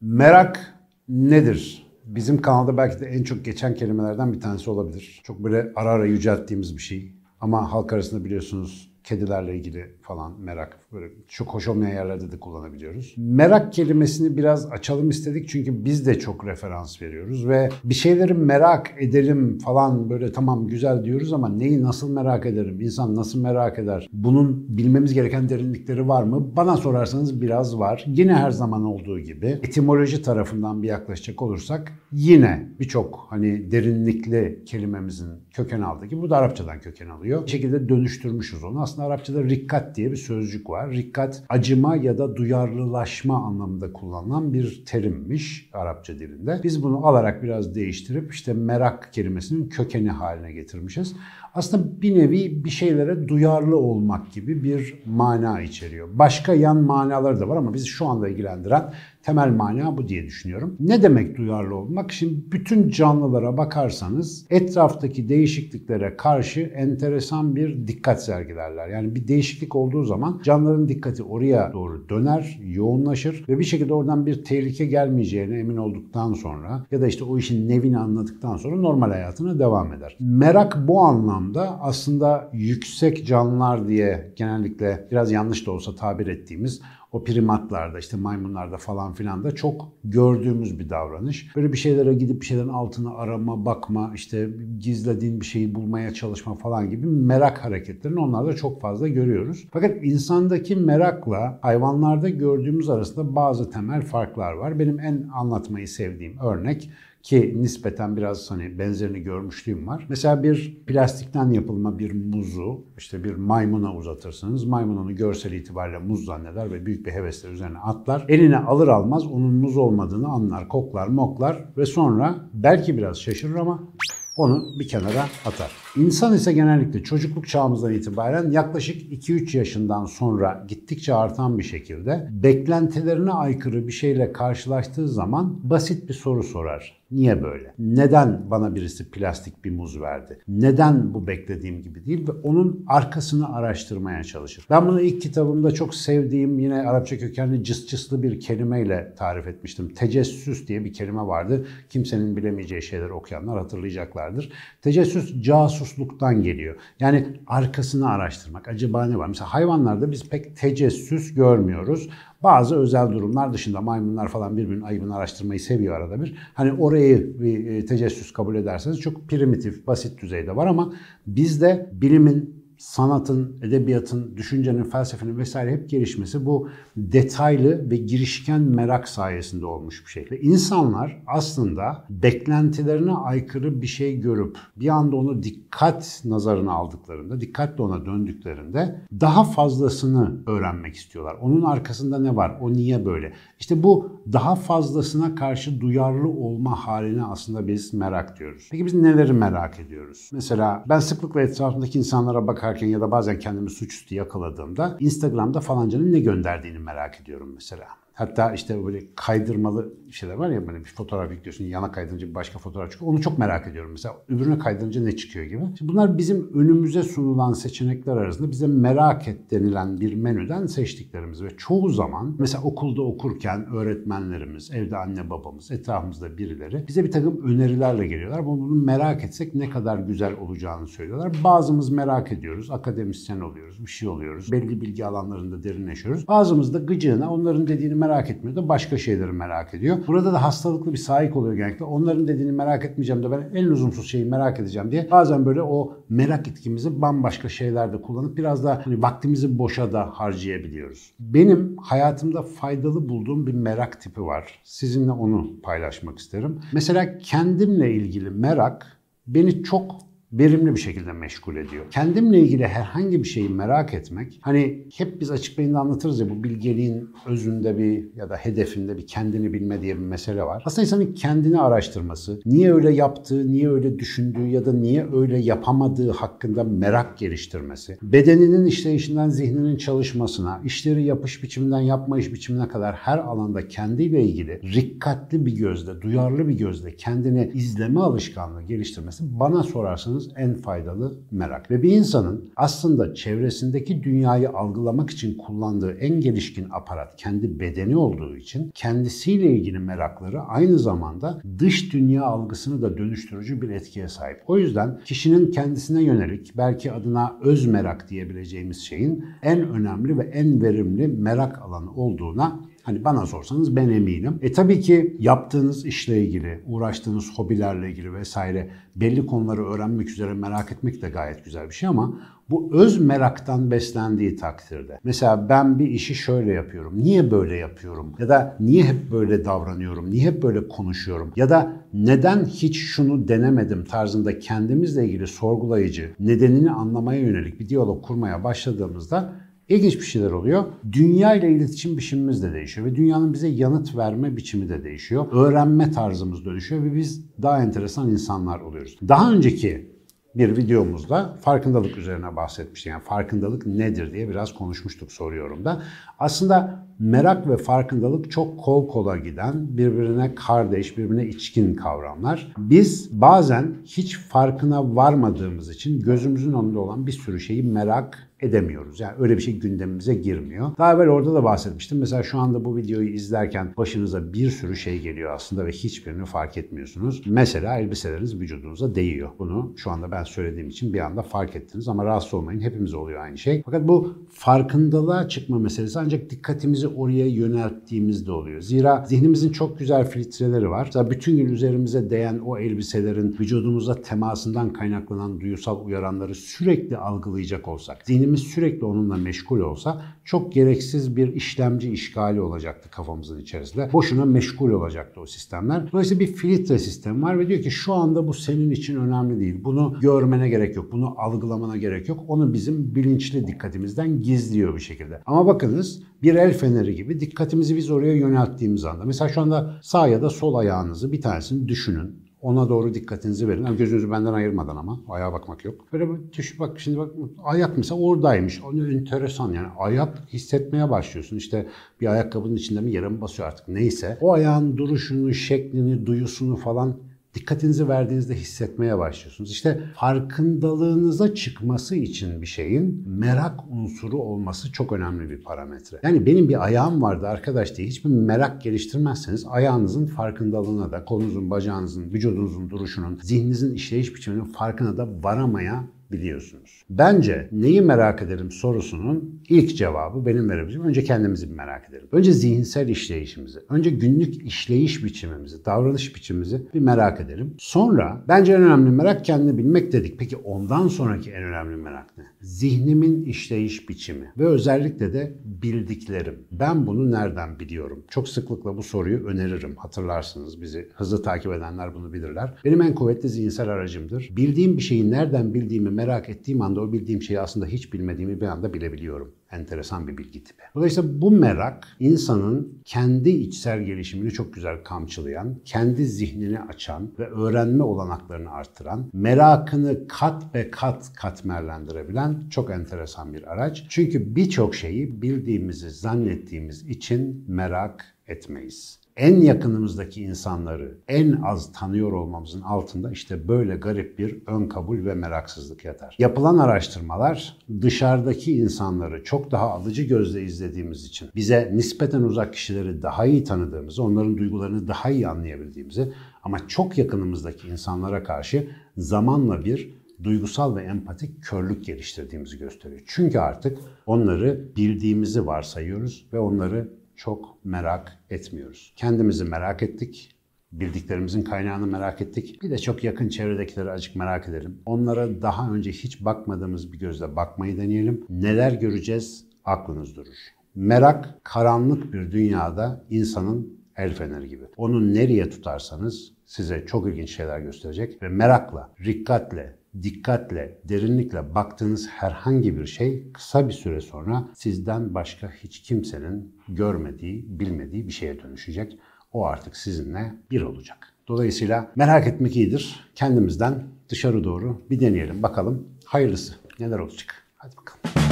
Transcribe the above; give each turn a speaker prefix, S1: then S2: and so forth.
S1: Merak nedir? Bizim kanalda belki de en çok geçen kelimelerden bir tanesi olabilir. Çok böyle ara ara yücelttiğimiz bir şey. Ama halk arasında biliyorsunuz kedilerle ilgili falan merak böyle çok hoş olmayan yerlerde de kullanabiliyoruz. Merak kelimesini biraz açalım istedik çünkü biz de çok referans veriyoruz ve bir şeyleri merak edelim falan böyle tamam güzel diyoruz ama neyi nasıl merak ederim? İnsan nasıl merak eder? Bunun bilmemiz gereken derinlikleri var mı? Bana sorarsanız biraz var. Yine her zaman olduğu gibi etimoloji tarafından bir yaklaşacak olursak yine birçok hani derinlikli kelimemizin köken aldığı gibi bu da Arapçadan köken alıyor. Bir şekilde dönüştürmüşüz onu. Aslında Arapçada rikkat diye bir sözcük var. Rikkat acıma ya da duyarlılaşma anlamında kullanılan bir terimmiş Arapça dilinde. Biz bunu alarak biraz değiştirip işte merak kelimesinin kökeni haline getirmişiz. Aslında bir nevi bir şeylere duyarlı olmak gibi bir mana içeriyor. Başka yan manaları da var ama bizi şu anda ilgilendiren temel mana bu diye düşünüyorum. Ne demek duyarlı olmak? Şimdi bütün canlılara bakarsanız etraftaki değişikliklere karşı enteresan bir dikkat sergilerler. Yani bir değişiklik olduğu zaman canlıların dikkati oraya doğru döner, yoğunlaşır ve bir şekilde oradan bir tehlike gelmeyeceğine emin olduktan sonra ya da işte o işin nevini anladıktan sonra normal hayatına devam eder. Merak bu anlamda aslında yüksek canlılar diye genellikle biraz yanlış da olsa tabir ettiğimiz o primatlarda işte maymunlarda falan filan da çok gördüğümüz bir davranış. Böyle bir şeylere gidip bir şeylerin altına arama, bakma, işte gizlediğin bir şeyi bulmaya çalışma falan gibi merak hareketlerini onlarda çok fazla görüyoruz. Fakat insandaki merakla hayvanlarda gördüğümüz arasında bazı temel farklar var. Benim en anlatmayı sevdiğim örnek ki nispeten biraz hani benzerini görmüşlüğüm var. Mesela bir plastikten yapılma bir muzu işte bir maymuna uzatırsınız. Maymun onu görsel itibariyle muz zanneder ve büyük bir hevesle üzerine atlar. Eline alır almaz onun muz olmadığını anlar, koklar, moklar ve sonra belki biraz şaşırır ama onu bir kenara atar. İnsan ise genellikle çocukluk çağımızdan itibaren yaklaşık 2-3 yaşından sonra gittikçe artan bir şekilde beklentilerine aykırı bir şeyle karşılaştığı zaman basit bir soru sorar. Niye böyle? Neden bana birisi plastik bir muz verdi? Neden bu beklediğim gibi değil? Ve onun arkasını araştırmaya çalışır. Ben bunu ilk kitabımda çok sevdiğim yine Arapça kökenli cıs bir kelimeyle tarif etmiştim. Tecessüs diye bir kelime vardı. Kimsenin bilemeyeceği şeyler okuyanlar hatırlayacaklardır. Tecessüs casusluktan geliyor. Yani arkasını araştırmak. Acaba ne var? Mesela hayvanlarda biz pek tecessüs görmüyoruz. Bazı özel durumlar dışında maymunlar falan birbirinin ayıbını araştırmayı seviyor arada bir. Hani orayı bir e, tecessüs kabul ederseniz çok primitif, basit düzeyde var ama bizde bilimin sanatın, edebiyatın, düşüncenin, felsefenin vesaire hep gelişmesi bu detaylı ve girişken merak sayesinde olmuş bir şey. Ve insanlar aslında beklentilerine aykırı bir şey görüp bir anda onu dikkat nazarına aldıklarında, dikkatle ona döndüklerinde daha fazlasını öğrenmek istiyorlar. Onun arkasında ne var? O niye böyle? İşte bu daha fazlasına karşı duyarlı olma haline aslında biz merak diyoruz. Peki biz neleri merak ediyoruz? Mesela ben sıklıkla etrafımdaki insanlara bakarken ya da bazen kendimi suçüstü yakaladığımda Instagram'da falancanın ne gönderdiğini merak ediyorum mesela. Hatta işte böyle kaydırmalı şeyler var ya böyle bir fotoğraf yüklüyorsun yana kaydırınca başka fotoğraf çıkıyor. Onu çok merak ediyorum mesela. Öbürüne kaydırınca ne çıkıyor gibi. Şimdi bunlar bizim önümüze sunulan seçenekler arasında bize merak et denilen bir menüden seçtiklerimiz ve çoğu zaman mesela okulda okurken öğretmenlerimiz, evde anne babamız, etrafımızda birileri bize bir takım önerilerle geliyorlar. Bunu merak etsek ne kadar güzel olacağını söylüyorlar. Bazımız merak ediyoruz, akademisyen oluyoruz, bir şey oluyoruz. Belli bilgi alanlarında derinleşiyoruz. Bazımız da gıcığına onların dediğini merak etmiyor da başka şeyleri merak ediyor. Burada da hastalıklı bir sahip oluyor genellikle. Onların dediğini merak etmeyeceğim de ben en lüzumsuz şeyi merak edeceğim diye. Bazen böyle o merak etkimizi bambaşka şeylerde kullanıp biraz da hani vaktimizi boşa da harcayabiliyoruz. Benim hayatımda faydalı bulduğum bir merak tipi var. Sizinle onu paylaşmak isterim. Mesela kendimle ilgili merak beni çok verimli bir şekilde meşgul ediyor. Kendimle ilgili herhangi bir şeyi merak etmek, hani hep biz açık beyinde anlatırız ya bu bilgeliğin özünde bir ya da hedefinde bir kendini bilme diye bir mesele var. Aslında insanın kendini araştırması, niye öyle yaptığı, niye öyle düşündüğü ya da niye öyle yapamadığı hakkında merak geliştirmesi, bedeninin işleyişinden zihninin çalışmasına, işleri yapış biçiminden yapmayış biçimine kadar her alanda kendiyle ilgili rikkatli bir gözle, duyarlı bir gözle kendini izleme alışkanlığı geliştirmesi bana sorarsanız en faydalı merak. Ve bir insanın aslında çevresindeki dünyayı algılamak için kullandığı en gelişkin aparat kendi bedeni olduğu için kendisiyle ilgili merakları aynı zamanda dış dünya algısını da dönüştürücü bir etkiye sahip. O yüzden kişinin kendisine yönelik belki adına öz merak diyebileceğimiz şeyin en önemli ve en verimli merak alanı olduğuna Hani bana sorsanız ben eminim. E tabii ki yaptığınız işle ilgili, uğraştığınız hobilerle ilgili vesaire belli konuları öğrenmek üzere merak etmek de gayet güzel bir şey ama bu öz meraktan beslendiği takdirde. Mesela ben bir işi şöyle yapıyorum. Niye böyle yapıyorum? Ya da niye hep böyle davranıyorum? Niye hep böyle konuşuyorum? Ya da neden hiç şunu denemedim tarzında kendimizle ilgili sorgulayıcı, nedenini anlamaya yönelik bir diyalog kurmaya başladığımızda İlginç bir şeyler oluyor. Dünya ile iletişim biçimimiz de değişiyor ve dünyanın bize yanıt verme biçimi de değişiyor. Öğrenme tarzımız dönüşüyor ve biz daha enteresan insanlar oluyoruz. Daha önceki bir videomuzda farkındalık üzerine bahsetmiştik. Yani farkındalık nedir diye biraz konuşmuştuk soruyorum da. Aslında merak ve farkındalık çok kol kola giden, birbirine kardeş, birbirine içkin kavramlar. Biz bazen hiç farkına varmadığımız için gözümüzün önünde olan bir sürü şeyi merak edemiyoruz. Yani öyle bir şey gündemimize girmiyor. Daha evvel orada da bahsetmiştim. Mesela şu anda bu videoyu izlerken başınıza bir sürü şey geliyor aslında ve hiçbirini fark etmiyorsunuz. Mesela elbiseleriniz vücudunuza değiyor. Bunu şu anda ben söylediğim için bir anda fark ettiniz ama rahatsız olmayın. Hepimiz oluyor aynı şey. Fakat bu farkındalığa çıkma meselesi ancak dikkatimizi oraya yönelttiğimizde oluyor. Zira zihnimizin çok güzel filtreleri var. Mesela bütün gün üzerimize değen o elbiselerin vücudumuza temasından kaynaklanan duyusal uyaranları sürekli algılayacak olsak, zihnimiz zihnimiz sürekli onunla meşgul olsa çok gereksiz bir işlemci işgali olacaktı kafamızın içerisinde. Boşuna meşgul olacaktı o sistemler. Dolayısıyla bir filtre sistemi var ve diyor ki şu anda bu senin için önemli değil. Bunu görmene gerek yok. Bunu algılamana gerek yok. Onu bizim bilinçli dikkatimizden gizliyor bir şekilde. Ama bakınız bir el feneri gibi dikkatimizi biz oraya yönelttiğimiz anda. Mesela şu anda sağ ya da sol ayağınızı bir tanesini düşünün. Ona doğru dikkatinizi verin. Yani gözünüzü benden ayırmadan ama. Ayağa bakmak yok. Böyle bir düş bak şimdi bak ayak mesela oradaymış. O enteresan yani. Ayak hissetmeye başlıyorsun. İşte bir ayakkabının içinde mi yere mi basıyor artık neyse. O ayağın duruşunu, şeklini, duyusunu falan dikkatinizi verdiğinizde hissetmeye başlıyorsunuz. İşte farkındalığınıza çıkması için bir şeyin merak unsuru olması çok önemli bir parametre. Yani benim bir ayağım vardı arkadaş diye hiçbir merak geliştirmezseniz ayağınızın farkındalığına da kolunuzun, bacağınızın, vücudunuzun duruşunun, zihninizin işleyiş biçiminin farkına da varamaya biliyorsunuz. Bence neyi merak ederim sorusunun ilk cevabı benim verebileceğim. Önce kendimizi merak edelim. Önce zihinsel işleyişimizi, önce günlük işleyiş biçimimizi, davranış biçimimizi bir merak edelim. Sonra bence en önemli merak kendini bilmek dedik. Peki ondan sonraki en önemli merak ne? Zihnimin işleyiş biçimi ve özellikle de bildiklerim. Ben bunu nereden biliyorum? Çok sıklıkla bu soruyu öneririm. Hatırlarsınız bizi hızlı takip edenler bunu bilirler. Benim en kuvvetli zihinsel aracımdır. Bildiğim bir şeyi nereden bildiğimi merak ettiğim anda o bildiğim şeyi aslında hiç bilmediğimi bir anda bilebiliyorum. Enteresan bir bilgi tipi. Dolayısıyla bu merak insanın kendi içsel gelişimini çok güzel kamçılayan, kendi zihnini açan ve öğrenme olanaklarını arttıran, merakını kat ve kat katmerlendirebilen çok enteresan bir araç. Çünkü birçok şeyi bildiğimizi zannettiğimiz için merak etmeyiz en yakınımızdaki insanları en az tanıyor olmamızın altında işte böyle garip bir ön kabul ve meraksızlık yatar. Yapılan araştırmalar dışarıdaki insanları çok daha alıcı gözle izlediğimiz için bize nispeten uzak kişileri daha iyi tanıdığımızı, onların duygularını daha iyi anlayabildiğimizi ama çok yakınımızdaki insanlara karşı zamanla bir duygusal ve empatik körlük geliştirdiğimizi gösteriyor. Çünkü artık onları bildiğimizi varsayıyoruz ve onları çok merak etmiyoruz. Kendimizi merak ettik, bildiklerimizin kaynağını merak ettik. Bir de çok yakın çevredekileri azıcık merak edelim. Onlara daha önce hiç bakmadığımız bir gözle bakmayı deneyelim. Neler göreceğiz aklınız durur. Merak karanlık bir dünyada insanın el feneri gibi. Onu nereye tutarsanız size çok ilginç şeyler gösterecek ve merakla, rikkatle, dikkatle, derinlikle baktığınız herhangi bir şey kısa bir süre sonra sizden başka hiç kimsenin görmediği, bilmediği bir şeye dönüşecek. O artık sizinle bir olacak. Dolayısıyla merak etmek iyidir. Kendimizden dışarı doğru bir deneyelim bakalım hayırlısı neler olacak. Hadi bakalım.